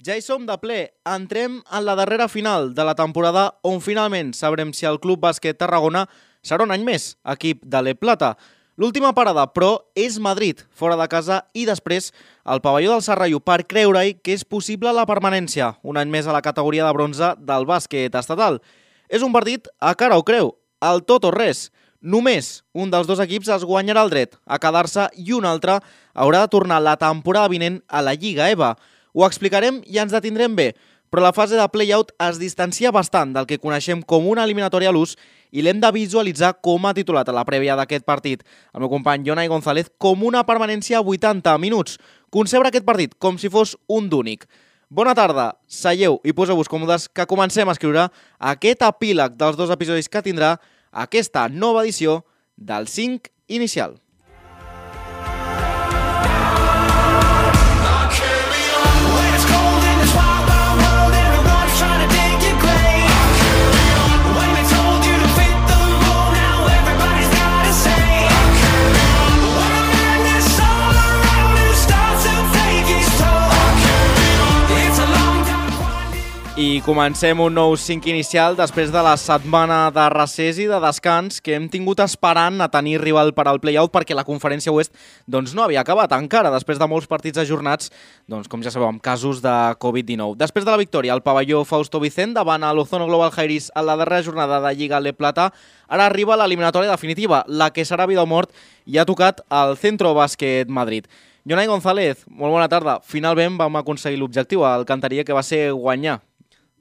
Ja hi som de ple. Entrem en la darrera final de la temporada on finalment sabrem si el Club Bàsquet Tarragona serà un any més equip de l'E Plata. L'última parada, però, és Madrid, fora de casa, i després el pavelló del Serrallo per creure-hi que és possible la permanència, un any més a la categoria de bronze del bàsquet estatal. És un partit a cara o creu, el tot o res. Només un dels dos equips es guanyarà el dret a quedar-se i un altre haurà de tornar la temporada vinent a la Lliga EVA. Ho explicarem i ens detindrem bé, però la fase de play-out es distancia bastant del que coneixem com una eliminatòria a l'ús i l'hem de visualitzar com ha titulat a la prèvia d'aquest partit. El meu company Jonai González com una permanència a 80 minuts. Concebre aquest partit com si fos un d'únic. Bona tarda, seieu i poseu-vos còmodes que comencem a escriure aquest epíleg dels dos episodis que tindrà aquesta nova edició del 5 inicial. Comencem un nou 5 inicial després de la setmana de recés i de descans que hem tingut esperant a tenir rival per al play-out perquè la conferència oest doncs, no havia acabat encara després de molts partits ajornats, doncs, com ja sabeu, amb casos de Covid-19. Després de la victòria, el pavelló Fausto Vicent davant a l'Ozono Global Jairis a la darrera jornada de Lliga Le Plata, ara arriba l'eliminatòria definitiva, la que serà vida o mort i ha tocat el Centro Bàsquet Madrid. Jonai González, molt bona tarda. Finalment vam aconseguir l'objectiu, el cantaria que va ser guanyar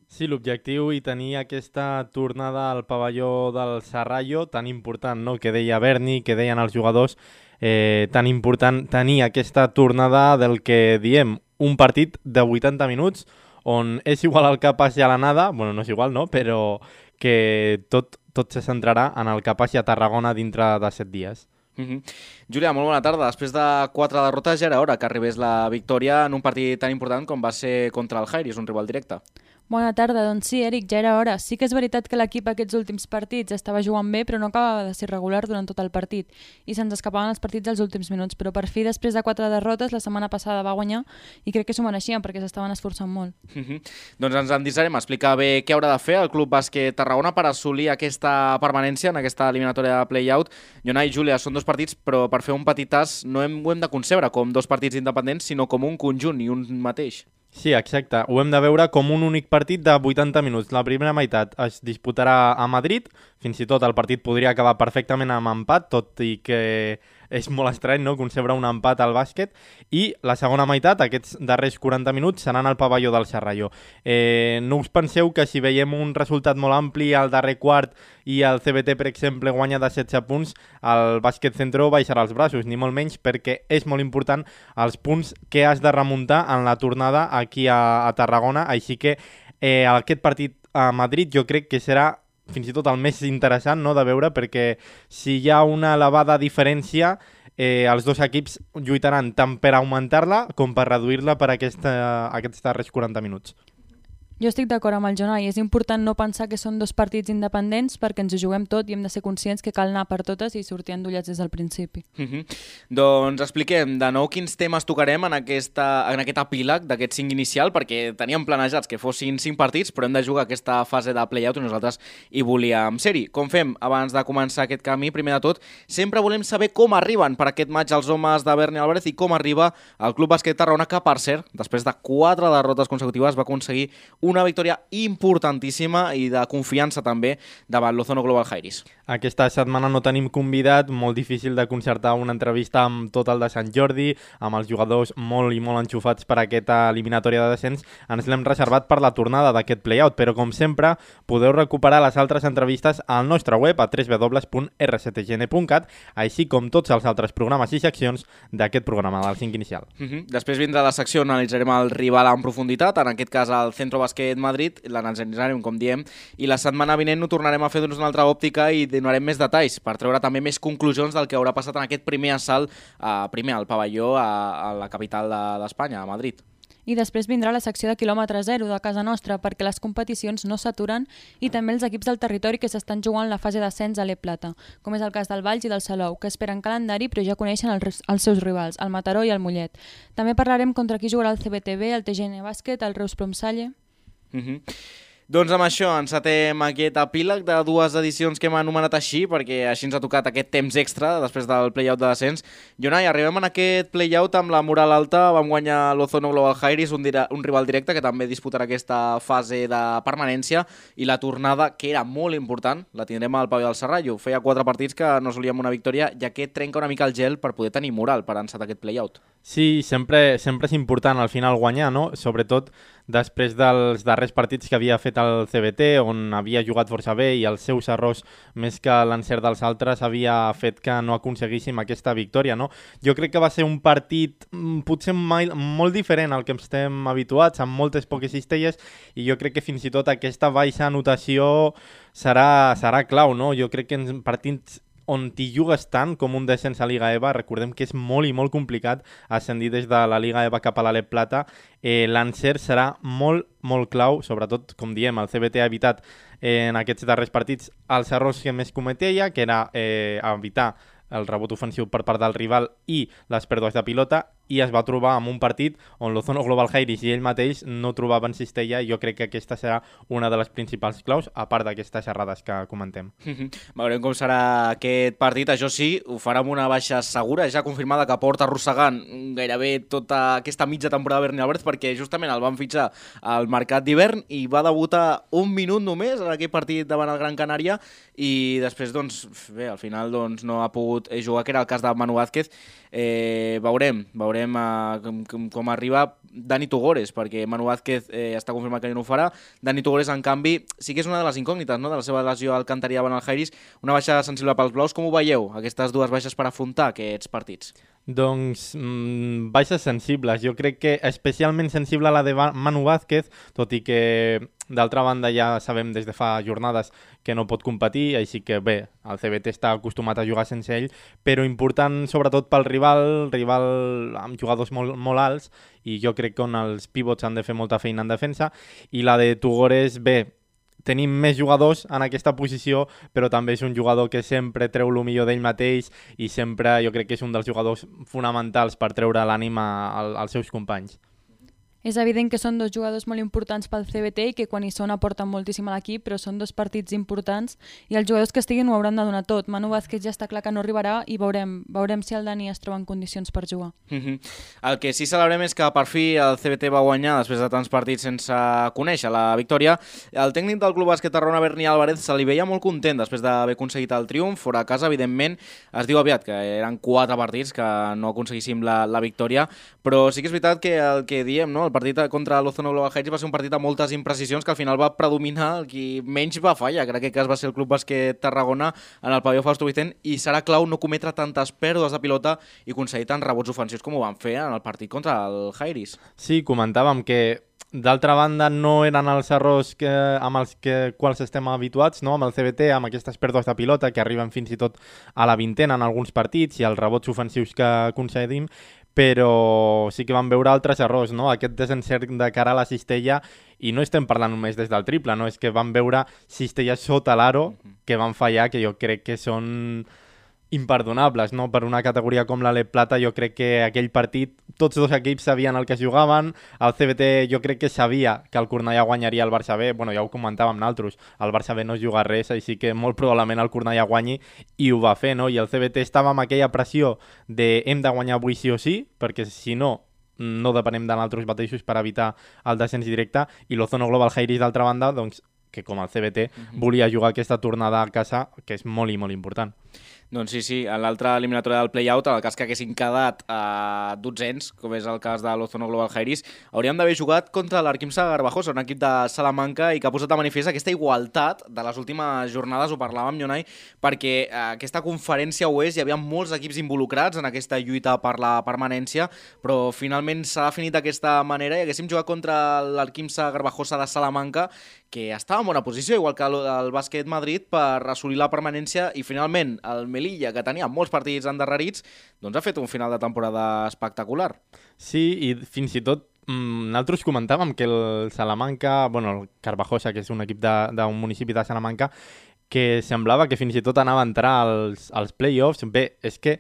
Sí, l'objectiu i tenir aquesta tornada al pavelló del Serrallo tan important, no? que deia Berni, que deien els jugadors, eh, tan important tenir aquesta tornada del que diem un partit de 80 minuts on és igual el que passi a la nada, bueno, no és igual, no? però que tot, tot se centrarà en el que passi a Tarragona dintre de 7 dies. Mm -hmm. Julià, molt bona tarda. Després de quatre derrotes ja era hora que arribés la victòria en un partit tan important com va ser contra el Jairis, un rival directe. Bona tarda, doncs sí, Eric, ja era hora. Sí que és veritat que l'equip aquests últims partits estava jugant bé, però no acabava de ser regular durant tot el partit i se'ns escapaven els partits als últims minuts, però per fi, després de quatre derrotes, la setmana passada va guanyar i crec que s'ho mereixien perquè s'estaven esforçant molt. Mm -hmm. Doncs ens endisarem a explicar bé què haurà de fer el Club Bàsquet Tarragona per assolir aquesta permanència en aquesta eliminatòria de play-out. Jonai i Júlia, són dos partits, però per fer un petit tas no hem, ho hem de concebre com dos partits independents, sinó com un conjunt i un mateix. Sí, exacte. Ho hem de veure com un únic partit de 80 minuts. La primera meitat es disputarà a Madrid, fins i tot el partit podria acabar perfectament amb empat, tot i que és molt estrany no? concebre un empat al bàsquet i la segona meitat, aquests darrers 40 minuts, seran al pavelló del Serralló. Eh, no us penseu que si veiem un resultat molt ampli al darrer quart i el CBT, per exemple, guanya de 16 punts, el bàsquet centro baixarà els braços, ni molt menys, perquè és molt important els punts que has de remuntar en la tornada aquí a, a Tarragona, així que eh, aquest partit a Madrid jo crec que serà fins i tot el més interessant no, de veure, perquè si hi ha una elevada diferència, eh, els dos equips lluitaran tant per augmentar-la com per reduir-la per aquesta, aquests darrers 40 minuts. Jo estic d'acord amb el Jonai. És important no pensar que són dos partits independents perquè ens ho juguem tot i hem de ser conscients que cal anar per totes i sortir endollats des del principi. Mm -hmm. Doncs expliquem de nou quins temes tocarem en, aquesta, en aquest epíleg d'aquest cinc inicial perquè teníem planejats que fossin cinc partits però hem de jugar aquesta fase de play-out i nosaltres hi volíem ser-hi. Com fem abans de començar aquest camí, primer de tot, sempre volem saber com arriben per aquest maig els homes de Berni Álvarez i com arriba el Club Bàsquet Tarragona que, per cert, després de quatre derrotes consecutives va aconseguir una victòria importantíssima i de confiança també davant l'Ozono Global Jairis. Aquesta setmana no tenim convidat, molt difícil de concertar una entrevista amb tot el de Sant Jordi, amb els jugadors molt i molt enxufats per aquesta eliminatòria de descens. Ens l'hem reservat per la tornada d'aquest playout, però com sempre podeu recuperar les altres entrevistes al nostre web a www.rctgn.cat, així com tots els altres programes i seccions d'aquest programa, del 5 inicial. Uh -huh. Després vindrà la secció on analitzarem el rival en profunditat, en aquest cas el Centro Bàsquet Madrid, l'analitzarem, com diem, i la setmana vinent ho tornarem a fer d'una altra òptica i donarem més detalls per treure també més conclusions del que haurà passat en aquest primer assalt, eh, primer al pavelló a, a la capital d'Espanya, de, a Madrid. I després vindrà la secció de quilòmetre zero de casa nostra perquè les competicions no s'aturen i també els equips del territori que s'estan jugant la fase d'ascens a l'E Plata, com és el cas del Valls i del Salou, que esperen calendari però ja coneixen els, els seus rivals, el Mataró i el Mollet. També parlarem contra qui jugarà el CBTB, el TGN Bàsquet, el Reus Promsalle... Mm -hmm. Doncs amb això encetem aquest epíleg de dues edicions que hem anomenat així, perquè així ens ha tocat aquest temps extra després del play-out de descens. Jonai, arribem en aquest play-out amb la moral alta, vam guanyar l'Ozono Global Jairis, un, un rival directe que també disputarà aquesta fase de permanència, i la tornada, que era molt important, la tindrem al Pavelló del Serrallo. Feia quatre partits que no solíem una victòria, ja que trenca una mica el gel per poder tenir moral per encetar aquest play-out. Sí, sempre, sempre és important al final guanyar, no? Sobretot després dels darrers partits que havia fet el CBT, on havia jugat força bé i els seus errors, més que l'encert dels altres, havia fet que no aconseguíssim aquesta victòria, no? Jo crec que va ser un partit mm, potser mai, molt diferent al que estem habituats, amb moltes poques cistelles, i jo crec que fins i tot aquesta baixa anotació serà, serà clau, no? Jo crec que en partits on t'hi jugues tant com un descens a Liga EVA, recordem que és molt i molt complicat ascendir des de la Liga EVA cap a l'Alep Plata, eh, l'encert serà molt, molt clau, sobretot, com diem, el CBT ha evitat eh, en aquests darrers partits els errors que més cometia, que era eh, evitar el rebot ofensiu per part del rival i les pèrdues de pilota i es va trobar amb un partit on l'Ozono Global Jairis i ell mateix no trobaven cistella i jo crec que aquesta serà una de les principals claus, a part d'aquestes xerrades que comentem. Veurem com serà aquest partit. Això sí, ho farà amb una baixa segura, ja confirmada que porta arrossegant gairebé tota aquesta mitja temporada Berni Alberts perquè justament el van fitxar al mercat d'hivern i va debutar un minut només en aquell partit davant el Gran Canària i després, doncs, bé, al final doncs, no ha pogut jugar, que era el cas de Manu Vázquez. Eh, veurem, veurem veurem uh, com, com, com arriba Dani Tugores, perquè Manu Vázquez eh, està confirmat que no ho farà. Dani Tugores, en canvi, sí que és una de les incògnites no? de la seva lesió al Cantaria el Jairis, una baixa sensible pels blaus. Com ho veieu, aquestes dues baixes per afrontar aquests partits? Doncs mmm, baixes sensibles. Jo crec que especialment sensible la de Manu Vázquez, tot i que d'altra banda ja sabem des de fa jornades que no pot competir, així que bé, el CBT està acostumat a jugar sense ell, però important sobretot pel rival, rival amb jugadors molt, molt alts, i jo crec que on els pivots han de fer molta feina en defensa, i la de Tugores, bé, tenim més jugadors en aquesta posició, però també és un jugador que sempre treu el millor d'ell mateix i sempre jo crec que és un dels jugadors fonamentals per treure l'ànima als seus companys. És evident que són dos jugadors molt importants pel CBT i que quan hi són aporten moltíssim a l'equip, però són dos partits importants i els jugadors que estiguin ho hauran de donar tot. Manu Vázquez ja està clar que no arribarà i veurem, veurem si el Dani es troba en condicions per jugar. Mm -hmm. El que sí celebrem és que per fi el CBT va guanyar després de tants partits sense conèixer la victòria. El tècnic del Club Bàsquet Tarragona, Berni Álvarez, se li veia molt content després d'haver aconseguit el triomf. Fora a casa, evidentment, es diu aviat que eren quatre partits que no aconseguíssim la, la victòria, però sí que és veritat que el que diem, no? El partit contra l'Ozono Heights va ser un partit amb moltes imprecisions que al final va predominar el qui menys va fallar, que en aquest cas va ser el Club Bàsquet Tarragona en el pavelló Fausto Vicent i serà clau no cometre tantes pèrdues de pilota i aconseguir tants rebots ofensius com ho van fer en el partit contra el Jairis. Sí, comentàvem que D'altra banda, no eren els errors que, amb els que, quals estem habituats, no? amb el CBT, amb aquestes pèrdues de pilota que arriben fins i tot a la vintena en alguns partits i els rebots ofensius que concedim, però sí que vam veure altres errors, no? Aquest desencert de cara a la cistella i no estem parlant només des del triple, no? És que vam veure cistelles sota l'aro que van fallar, que jo crec que són imperdonables, no? Per una categoria com la Le Plata, jo crec que aquell partit, tots dos equips sabien el que es jugaven, el CBT jo crec que sabia que el Cornellà guanyaria el Barça B, bueno, ja ho comentàvem nosaltres, el Barça B no juga res, així que molt probablement el Cornellà guanyi, i ho va fer, no? I el CBT estava amb aquella pressió de hem de guanyar avui sí o sí, perquè si no, no depenem de nosaltres mateixos per evitar el descens directe, i l'Ozono Global Jairis, d'altra banda, doncs, que com el CBT, uh -huh. volia jugar aquesta tornada a casa, que és molt i molt important. Doncs sí, sí, en l'altra eliminatòria del play-out, en el cas que haguessin quedat a eh, dotzens, com és el cas de l'Ozono Global Jairis, hauríem d'haver jugat contra l'Arquimsa Garbajosa, un equip de Salamanca, i que ha posat a manifest aquesta igualtat de les últimes jornades, ho parlàvem, Jonai, perquè eh, aquesta conferència és, hi havia molts equips involucrats en aquesta lluita per la permanència, però finalment s'ha definit d'aquesta manera i haguéssim jugat contra l'Arquimsa Garbajosa de Salamanca, que estava en bona posició, igual que el, bàsquet Madrid, per assolir la permanència i finalment el Melilla, que tenia molts partits endarrerits, doncs ha fet un final de temporada espectacular. Sí, i fins i tot mm, nosaltres comentàvem que el Salamanca, bueno, el Carvajosa, que és un equip d'un municipi de Salamanca, que semblava que fins i tot anava a entrar als, als play-offs. Bé, és que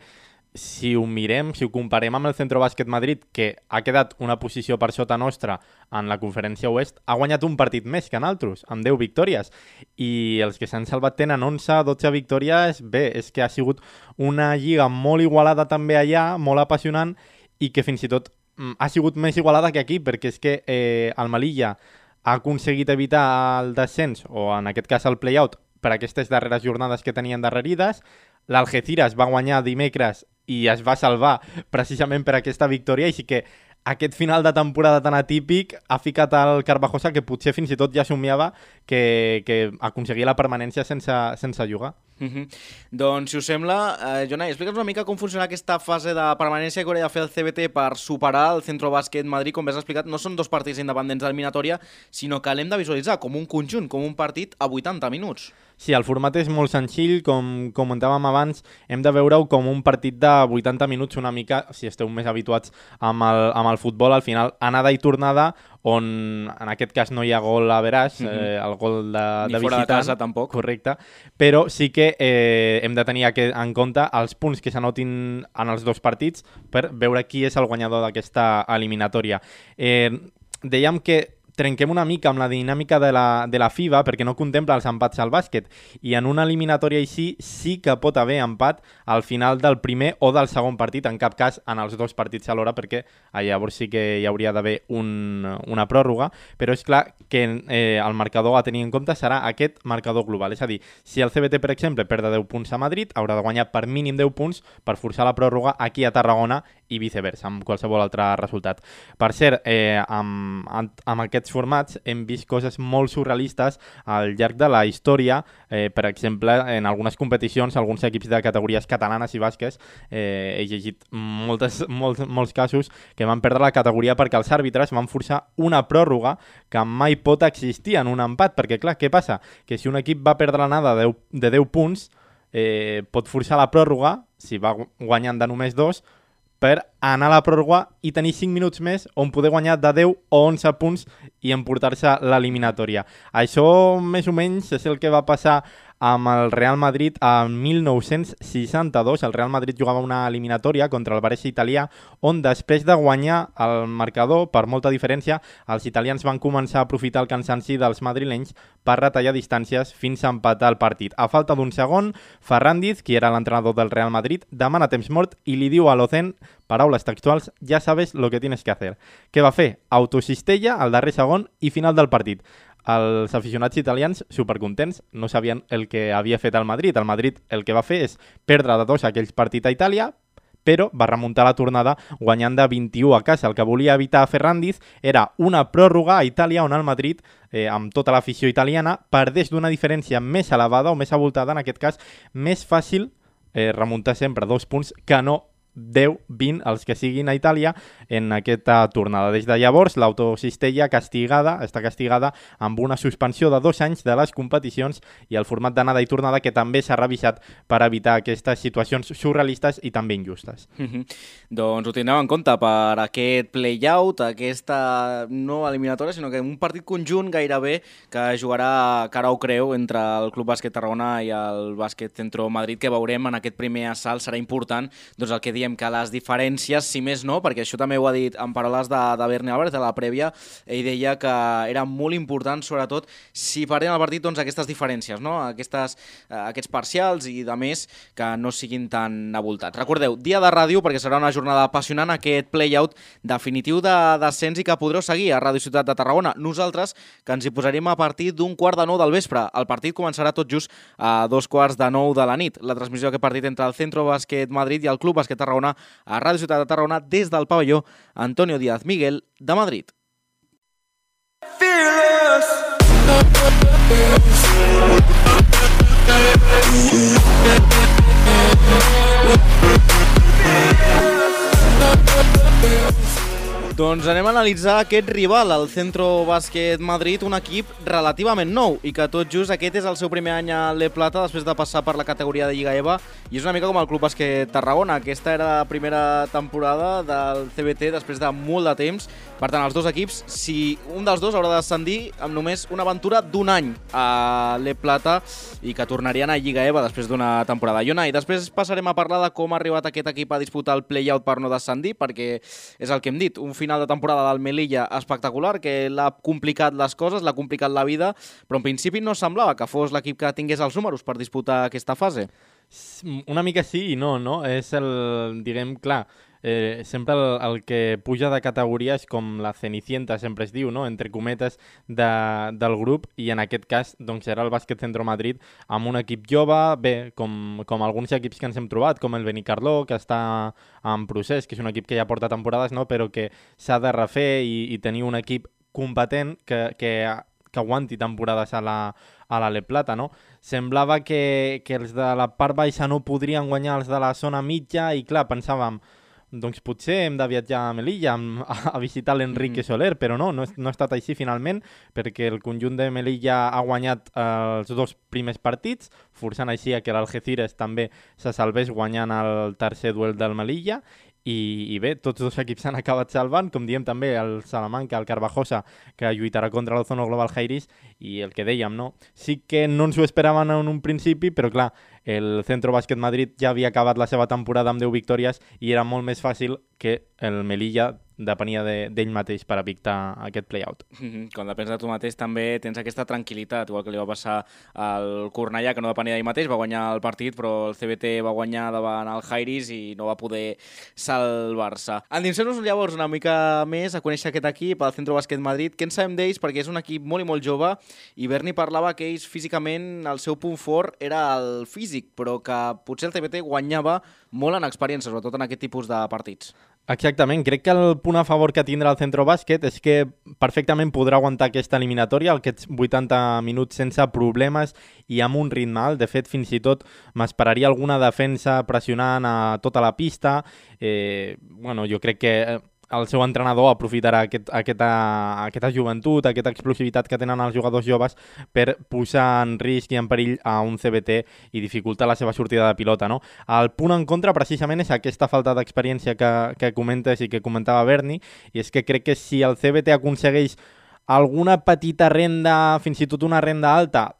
si ho mirem, si ho comparem amb el Centro Bàsquet Madrid, que ha quedat una posició per sota nostra en la conferència oest, ha guanyat un partit més que en altres, amb 10 victòries. I els que s'han salvat tenen 11, 12 victòries. Bé, és que ha sigut una lliga molt igualada també allà, molt apassionant, i que fins i tot mm, ha sigut més igualada que aquí, perquè és que eh, el Melilla ha aconseguit evitar el descens, o en aquest cas el play-out, per aquestes darreres jornades que tenien darrerides. L'Algeciras va guanyar dimecres i es va salvar precisament per aquesta victòria, i sí que aquest final de temporada tan atípic ha ficat al Carvajosa que potser fins i tot ja somiava que, que aconseguia la permanència sense, sense jugar. Uh -huh. Doncs, si us sembla, eh, Jonai, explica'ns una mica com funciona aquesta fase de permanència que hauria de fer el CBT per superar el Centro Bàsquet Madrid. Com bé has explicat, no són dos partits independents d'eliminatòria, sinó que l'hem de visualitzar com un conjunt, com un partit a 80 minuts. Sí, el format és molt senzill, com comentàvem abans, hem de veure-ho com un partit de 80 minuts una mica, si esteu més habituats amb el, amb el futbol, al final anada i tornada, on en aquest cas no hi ha gol a veràs, Mhm. eh, el gol de, Ni de fora de visitant. casa, tampoc. Correcte, però sí que eh, hem de tenir aqu- en compte els punts que s'anotin en els dos partits per veure qui és el guanyador d'aquesta eliminatòria. Eh, dèiem que trenquem una mica amb la dinàmica de la, de la FIBA perquè no contempla els empats al bàsquet. I en una eliminatòria així sí que pot haver empat al final del primer o del segon partit, en cap cas en els dos partits alhora perquè ah, llavors sí que hi hauria d'haver un, una pròrroga, però és clar que eh, el marcador a tenir en compte serà aquest marcador global, és a dir, si el CBT per exemple perd de 10 punts a Madrid, haurà de guanyar per mínim 10 punts per forçar la pròrroga aquí a Tarragona i viceversa, amb qualsevol altre resultat. Per cert, eh, amb, amb, aquests formats hem vist coses molt surrealistes al llarg de la història. Eh, per exemple, en algunes competicions, alguns equips de categories catalanes i basques, eh, he llegit moltes, molts, molts casos que van perdre la categoria perquè els àrbitres van forçar una pròrroga que mai pot existir en un empat, perquè clar, què passa? Que si un equip va perdre l'anada de 10, de 10 punts, eh, pot forçar la pròrroga, si va gu- guanyant de només dos, per anar a la pròrroga i tenir 5 minuts més on poder guanyar de 10 o 11 punts i emportar-se l'eliminatòria. Això, més o menys, és el que va passar amb el Real Madrid en 1962. El Real Madrid jugava una eliminatòria contra el Brescia italià, on després de guanyar el marcador per molta diferència, els italians van començar a aprofitar el cansanci dels madrilenys per retallar distàncies fins a empatar el partit. A falta d'un segon, Ferrandiz, qui era l'entrenador del Real Madrid, demana temps mort i li diu a l'Ocen, paraules textuals, ja sabes lo que tienes que hacer. Què va fer? Autocistella al darrer segon i final del partit. Els aficionats italians, supercontents, no sabien el que havia fet el Madrid. El Madrid el que va fer és perdre de dos aquells partits a Itàlia, però va remuntar la tornada guanyant de 21 a casa. El que volia evitar Ferrandiz era una pròrroga a Itàlia on el Madrid, eh, amb tota l'afició italiana, perdés d'una diferència més elevada o més avoltada, en aquest cas, més fàcil eh, remuntar sempre dos punts que no 10, 20, els que siguin a Itàlia en aquesta tornada. Des de llavors, l'autocistella castigada, està castigada amb una suspensió de dos anys de les competicions i el format d'anada i tornada que també s'ha revisat per evitar aquestes situacions surrealistes i també injustes. Uh -huh. Doncs ho tindrem en compte per aquest play-out, aquesta no eliminatòria, sinó que un partit conjunt gairebé que jugarà cara o creu entre el Club Bàsquet Tarragona i el Bàsquet Centro Madrid, que veurem en aquest primer assalt serà important, doncs el que diem que les diferències, si més no, perquè això també ho ha dit en paraules de, de Berni Álvarez, de la prèvia, ell deia que era molt important, sobretot, si perdem el partit, doncs aquestes diferències, no? Aquestes, eh, aquests parcials i de més que no siguin tan avoltats. Recordeu, dia de ràdio, perquè serà una jornada apassionant, aquest play-out definitiu de descens i que podreu seguir a Ràdio Ciutat de Tarragona. Nosaltres, que ens hi posarem a partir d'un quart de nou del vespre. El partit començarà tot just a dos quarts de nou de la nit. La transmissió d'aquest partit entre el Centro Bàsquet Madrid i el Club Tarragona a Ràdio Ciutat de Tarragona des del Antonio Díaz Miguel de Madrid. Doncs anem a analitzar aquest rival, el Centro Bàsquet Madrid, un equip relativament nou i que tot just aquest és el seu primer any a l'E Plata després de passar per la categoria de Lliga EVA i és una mica com el Club Bàsquet Tarragona. Aquesta era la primera temporada del CBT després de molt de temps. Per tant, els dos equips, si un dels dos haurà de descendir amb només una aventura d'un any a l'E Plata i que tornarien a Lliga EVA després d'una temporada. Iona, i després passarem a parlar de com ha arribat aquest equip a disputar el play-out per no descendir, perquè és el que hem dit, un final final de temporada del Melilla espectacular, que l'ha complicat les coses, l'ha complicat la vida, però en principi no semblava que fos l'equip que tingués els números per disputar aquesta fase. Una mica sí i no, no? És el, diguem, clar, eh, sempre el, el que puja de categoria és com la Cenicienta, sempre es diu, no? entre cometes, de, del grup, i en aquest cas doncs, era el Bàsquet Centro Madrid amb un equip jove, bé, com, com alguns equips que ens hem trobat, com el Benicarló, que està en procés, que és un equip que ja porta temporades, no? però que s'ha de refer i, i tenir un equip competent que, que, que aguanti temporades a la, a la Le Plata, no? Semblava que, que els de la part baixa no podrien guanyar els de la zona mitja i clar, pensàvem, doncs potser hem de viatjar a Melilla a, a visitar l'Enrique mm. Soler, però no, no, no ha estat així finalment, perquè el conjunt de Melilla ha guanyat eh, els dos primers partits, forçant així a que l'Algeciras també se salvés guanyant el tercer duel del Melilla, i, i bé, tots dos equips s'han acabat salvant, com diem també el Salamanca, el Carvajosa, que lluitarà contra l'Ozono Global Jairis, i el que dèiem, no? Sí que no ens ho esperaven en un principi, però clar, el Centro Bàsquet Madrid ja havia acabat la seva temporada amb 10 victòries i era molt més fàcil que el Melilla depenia d'ell de, mateix per evitar aquest play-out. Mm -hmm. Quan depens de tu mateix també tens aquesta tranquil·litat, igual que li va passar al Cornellà, que no depenia d'ell mateix, va guanyar el partit, però el CBT va guanyar davant el Jairis i no va poder salvar-se. Endinsem-nos llavors una mica més a conèixer aquest equip, el Centro Bàsquet Madrid. Què en sabem d'ells? Perquè és un equip molt i molt jove i Berni parlava que ells físicament el seu punt fort era el físic, però que potser el CBT guanyava molt en experiència, sobretot en aquest tipus de partits. Exactament, crec que el punt a favor que tindrà el centre bàsquet és que perfectament podrà aguantar aquesta eliminatòria, aquests 80 minuts sense problemes i amb un ritme alt. De fet, fins i tot m'esperaria alguna defensa pressionant a tota la pista. Eh, bueno, jo crec que eh, el seu entrenador aprofitarà aquest, aquesta, aquesta joventut, aquesta explosivitat que tenen els jugadors joves per posar en risc i en perill a un CBT i dificultar la seva sortida de pilota. No? El punt en contra precisament és aquesta falta d'experiència que, que comentes i que comentava Berni, i és que crec que si el CBT aconsegueix alguna petita renda, fins i tot una renda alta,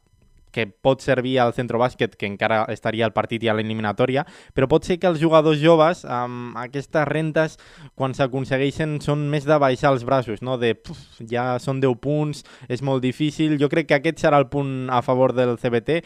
que pot servir al centre bàsquet, que encara estaria al partit i a l'eliminatòria, però pot ser que els jugadors joves, amb aquestes rentes, quan s'aconsegueixen, són més de baixar els braços, no? de puf, ja són 10 punts, és molt difícil. Jo crec que aquest serà el punt a favor del CBT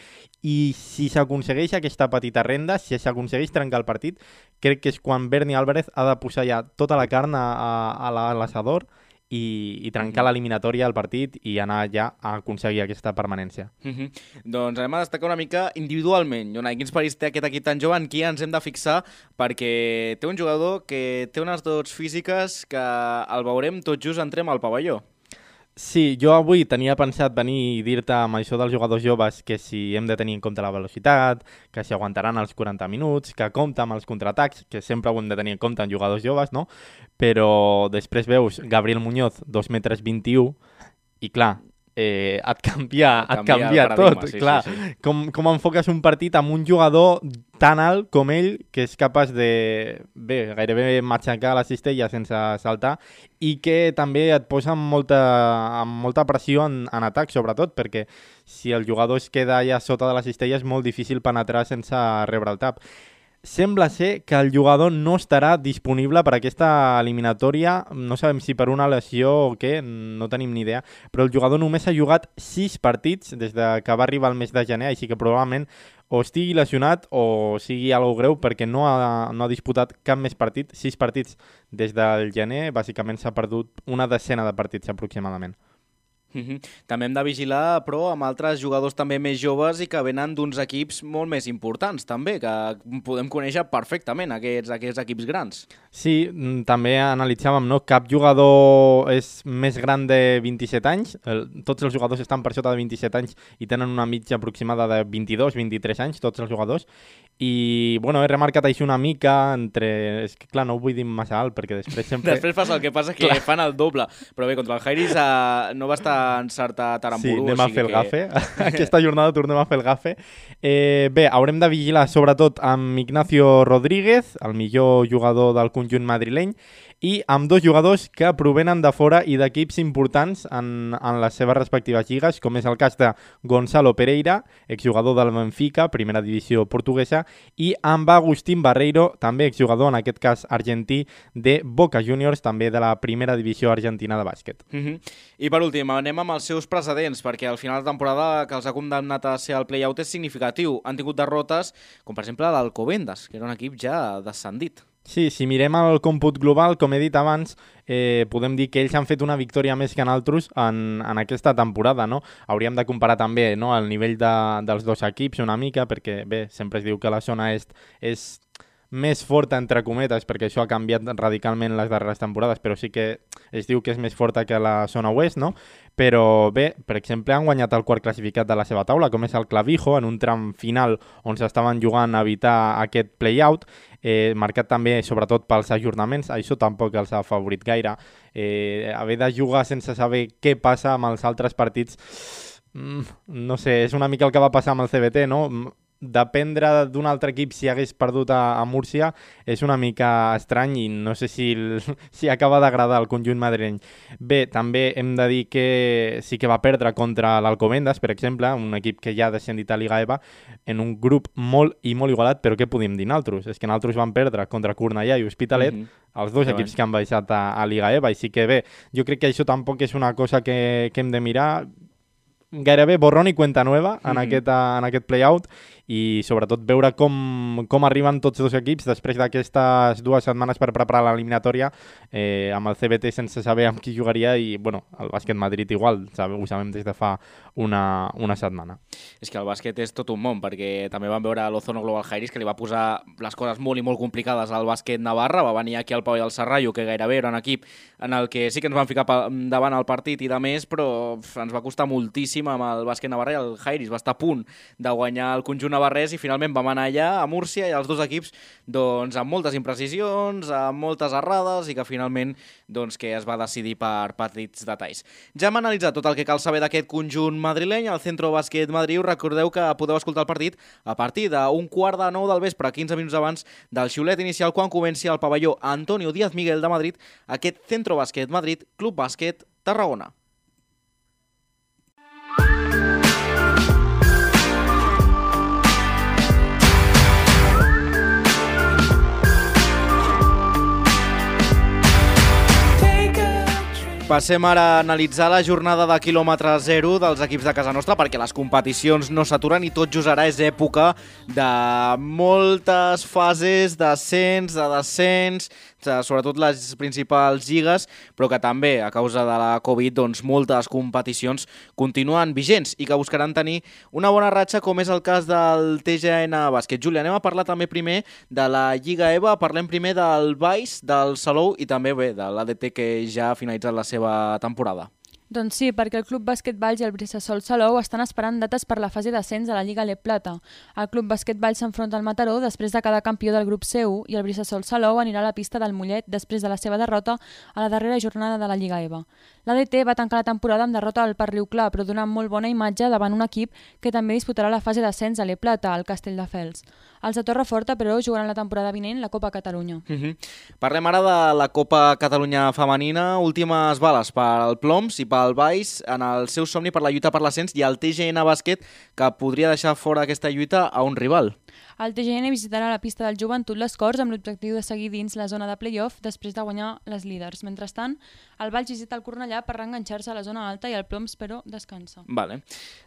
i si s'aconsegueix aquesta petita renda, si s'aconsegueix trencar el partit, crec que és quan Berni Álvarez ha de posar ja tota la carn a, a, a l'assador i, i trencar mm -hmm. l'eliminatòria al partit i anar ja a aconseguir aquesta permanència. Mm -hmm. Doncs anem a destacar una mica individualment. Jonai, quins perills té aquest equip tan jove? En qui ens hem de fixar? Perquè té un jugador que té unes dots físiques que el veurem tot just entrem al pavelló. Sí, jo avui tenia pensat venir i dir-te amb això dels jugadors joves que si hem de tenir en compte la velocitat, que si aguantaran els 40 minuts, que compta amb els contraatacs, que sempre ho hem de tenir en compte en jugadors joves, no? Però després veus Gabriel Muñoz, 2 metres 21, i clar, eh, et canvia, et canvia, canvia tot, sí, clar. Sí, sí. Com, com enfoques un partit amb un jugador tan alt com ell, que és capaç de, bé, gairebé matxacar la cistella sense saltar, i que també et posa amb molta, amb molta pressió en, en atac, sobretot, perquè si el jugador es queda allà sota de la cistella és molt difícil penetrar sense rebre el tap. Sembla ser que el jugador no estarà disponible per aquesta eliminatòria, no sabem si per una lesió o què, no tenim ni idea, però el jugador només ha jugat 6 partits des de que va arribar el mes de gener, així que probablement o estigui lesionat o sigui algo greu perquè no ha, no ha disputat cap més partit, 6 partits des del gener, bàsicament s'ha perdut una decena de partits aproximadament. Mm -hmm. També hem de vigilar, però, amb altres jugadors també més joves i que venen d'uns equips molt més importants, també, que podem conèixer perfectament aquests, aquests equips grans. Sí, mm, també analitzàvem, no? Cap jugador és més gran de 27 anys, el, tots els jugadors estan per sota de 27 anys i tenen una mitja aproximada de 22-23 anys, tots els jugadors, i bueno, he remarcat així una mica entre... És que clar, no ho vull dir massa alt perquè després sempre... després passa el que passa que clar. fan el doble, però bé, contra el Jairis uh, no va estar encertat Aramburu. Sí, anem a fer el que... gafe. Aquesta jornada tornem a fer el gafe. Eh, bé, haurem de vigilar sobretot amb Ignacio Rodríguez, el millor jugador del conjunt madrileny, i amb dos jugadors que provenen de fora i d'equips importants en, en les seves respectives lligues, com és el cas de Gonzalo Pereira, exjugador del Benfica, primera divisió portuguesa, i amb Agustín Barreiro, també exjugador, en aquest cas argentí, de Boca Juniors, també de la primera divisió argentina de bàsquet. Uh -huh. I per últim, anem amb els seus precedents, perquè al final de temporada que els ha condemnat a ser al play-out és significatiu. Han tingut derrotes, com per exemple l'Alcobendas, que era un equip ja descendit. Sí, si mirem el còmput global, com he dit abans, eh, podem dir que ells han fet una victòria més que en altres en, en aquesta temporada, no? Hauríem de comparar també no, el nivell de, dels dos equips una mica, perquè bé, sempre es diu que la zona est és més forta, entre cometes, perquè això ha canviat radicalment les darreres temporades, però sí que es diu que és més forta que la zona oest, no? Però bé, per exemple, han guanyat el quart classificat de la seva taula, com és el Clavijo, en un tram final on s'estaven jugant a evitar aquest play-out, eh, marcat també sobretot pels ajornaments, això tampoc els ha favorit gaire. Eh, haver de jugar sense saber què passa amb els altres partits mm, no sé, és una mica el que va passar amb el CBT, no? Dependre d'un altre equip si hagués perdut a, a Múrcia és una mica estrany i no sé si, el, si acaba d'agradar el conjunt madrileny. Bé, també hem de dir que sí que va perdre contra l'Alcobendas, per exemple, un equip que ja ha descendit a Liga EVA, en un grup molt i molt igualat, però què podem dir naltros? És que naltros van perdre contra Cornellà i Hospitalet, mm -hmm. els dos equips que han baixat a, a Liga EVA, i sí que bé, jo crec que això tampoc és una cosa que, que hem de mirar, gairebé borrón i cuenta nueva en, mm -hmm. aquest, en aquest play-out i sobretot veure com, com arriben tots dos equips després d'aquestes dues setmanes per preparar l'eliminatòria eh, amb el CBT sense saber amb qui jugaria i bueno, el bàsquet Madrid igual, sabe, ho sabem des de fa una, una setmana. És que el bàsquet és tot un món, perquè també vam veure l'Ozono Global Jairis que li va posar les coses molt i molt complicades al bàsquet Navarra, va venir aquí al Pau i al Serrallo, que gairebé era un equip en el que sí que ens van ficar davant el partit i de més, però ens va costar moltíssim amb el bàsquet Navarra i el Jairis va estar a punt de guanyar el conjunt navarrès i finalment vam anar allà a Múrcia i els dos equips doncs, amb moltes imprecisions, amb moltes errades i que finalment doncs, que es va decidir per petits detalls. Ja hem analitzat tot el que cal saber d'aquest conjunt madrileny, al Centro Bàsquet Madrid. Recordeu que podeu escoltar el partit a partir d'un quart de nou del vespre, 15 minuts abans del xiulet inicial quan comenci el pavelló Antonio Díaz Miguel de Madrid, aquest Centro Bàsquet Madrid, Club Bàsquet Tarragona. Passem ara a analitzar la jornada de quilòmetre zero dels equips de casa nostra perquè les competicions no s'aturen i tot just ara és època de moltes fases d'ascens, de descens, sobretot les principals lligues, però que també, a causa de la Covid, doncs, moltes competicions continuen vigents i que buscaran tenir una bona ratxa, com és el cas del TGN Bàsquet. Júlia, anem a parlar també primer de la Lliga EVA, parlem primer del Baix, del Salou i també bé de l'ADT que ja ha finalitzat la seva temporada. Doncs sí, perquè el Club Bàsquet Valls i el Brissasol Salou estan esperant dates per la fase d'ascens a la Lliga Le Plata. El Club Bàsquet Valls s'enfronta al Mataró després de cada campió del grup C1 i el Brissasol Salou anirà a la pista del Mollet després de la seva derrota a la darrera jornada de la Lliga EVA. L'ADT va tancar la temporada amb derrota al Parriu Clar, però donant molt bona imatge davant un equip que també disputarà la fase d'ascens a Le Plata, al Castelldefels. Els de Torreforta, però, jugaran la temporada vinent la Copa Catalunya. Uh -huh. Parlem ara de la Copa Catalunya femenina. Últimes bales pel Ploms i pel Baix en el seu somni per la lluita per l'ascens i el TGN Bàsquet que podria deixar fora aquesta lluita a un rival. El TGN visitarà la pista del Joventut les Corts amb l'objectiu de seguir dins la zona de play-off després de guanyar les líders. Mentrestant, el Valls visita el Cornellà per reenganxar-se a la zona alta i el Ploms, però, descansa. Vale.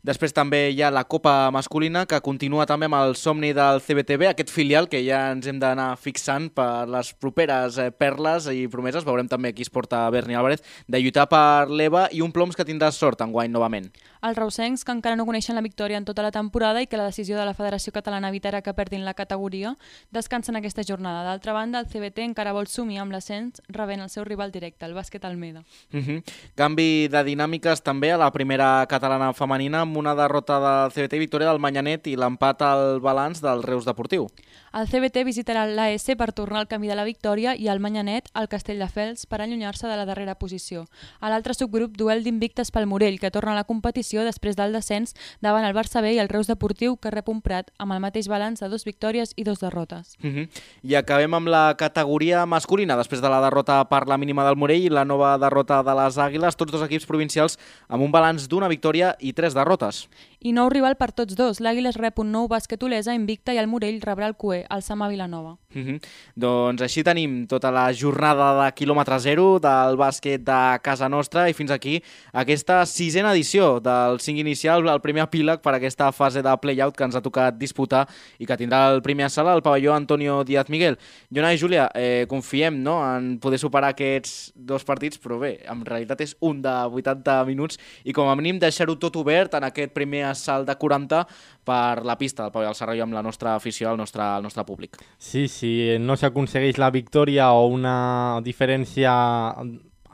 Després també hi ha la Copa Masculina, que continua també amb el somni del CBTB, aquest filial que ja ens hem d'anar fixant per les properes eh, perles i promeses. Veurem també qui es porta Berni Álvarez, de lluitar per l'EVA i un Ploms que tindrà sort en guany novament. Els reusencs, que encara no coneixen la victòria en tota la temporada i que la decisió de la Federació Catalana evitarà que perdin la categoria, descansen aquesta jornada. D'altra banda, el CBT encara vol sumir amb l'ascens rebent el seu rival directe, el bàsquet Almeda. Uh -huh. Canvi de dinàmiques també a la primera catalana femenina amb una derrota del CBT i victòria del Manyanet i l'empat al balanç del Reus Deportiu. El CBT visitarà l'AS per tornar al camí de la victòria i el Manyanet al Castelldefels per allunyar-se de la darrera posició. A l'altre subgrup, duel d'invictes pel Morell, que torna a la competició després del descens davant el Barça B i el Reus Deportiu, que rep un Prat amb el mateix balanç de dos victòries i dos derrotes. Uh -huh. I acabem amb la categoria masculina, després de la derrota per la mínima del Morell i la nova derrota de les Àguiles, tots dos equips provincials amb un balanç d'una victòria i tres derrotes. I nou rival per tots dos. L'Àguiles rep un nou bàsquet Olesa invicta i el Morell rebrà el Cué, el Sama Vilanova. Uh -huh. Doncs així tenim tota la jornada de quilòmetre zero del bàsquet de casa nostra i fins aquí aquesta sisena edició del 5 inicial, el primer epíleg per aquesta fase de play-out que ens ha tocat disputar i que tindrà el primer sala al pavelló Antonio Díaz Miguel. Jona i Júlia, eh, confiem no, en poder superar aquests dos partits, però bé, en realitat és un de 80 minuts i com a mínim deixar-ho tot obert en aquest primer assalt de 40 per la pista del pavelló del Serrallo amb la nostra afició, el nostre, el nostre públic. Sí, si no s'aconsegueix la victòria o una diferència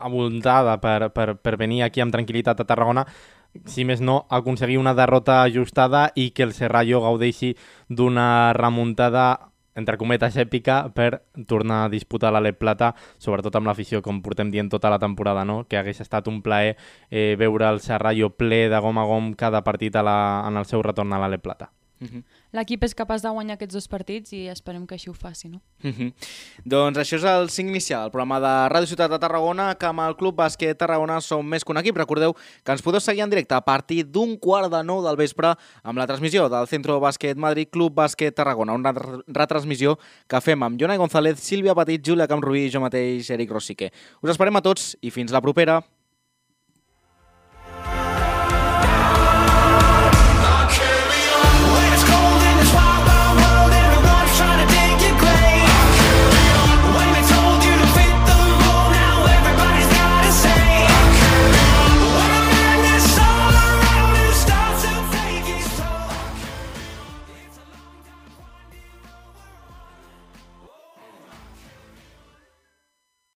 abundada per, per, per venir aquí amb tranquil·litat a Tarragona, si més no, aconseguir una derrota ajustada i que el Serrallo gaudeixi d'una remuntada entre cometes èpica per tornar a disputar l'Alep Plata, sobretot amb l'afició, com portem dient tota la temporada, no? que hagués estat un plaer eh, veure el Serrallo ple de gom a gom cada partit a la, en el seu retorn a l'Alep Plata. Uh -huh. L'equip és capaç de guanyar aquests dos partits i esperem que així ho faci, no? Uh -huh. Doncs això és el 5 inicial, el programa de Ràdio Ciutat de Tarragona, que amb el Club Bàsquet Tarragona som més que un equip. Recordeu que ens podeu seguir en directe a partir d'un quart de nou del vespre amb la transmissió del Centro Bàsquet Madrid Club Bàsquet Tarragona, una retransmissió que fem amb Jonai González, Sílvia Petit, Júlia Camprubí i jo mateix, Eric Rosique. Us esperem a tots i fins la propera.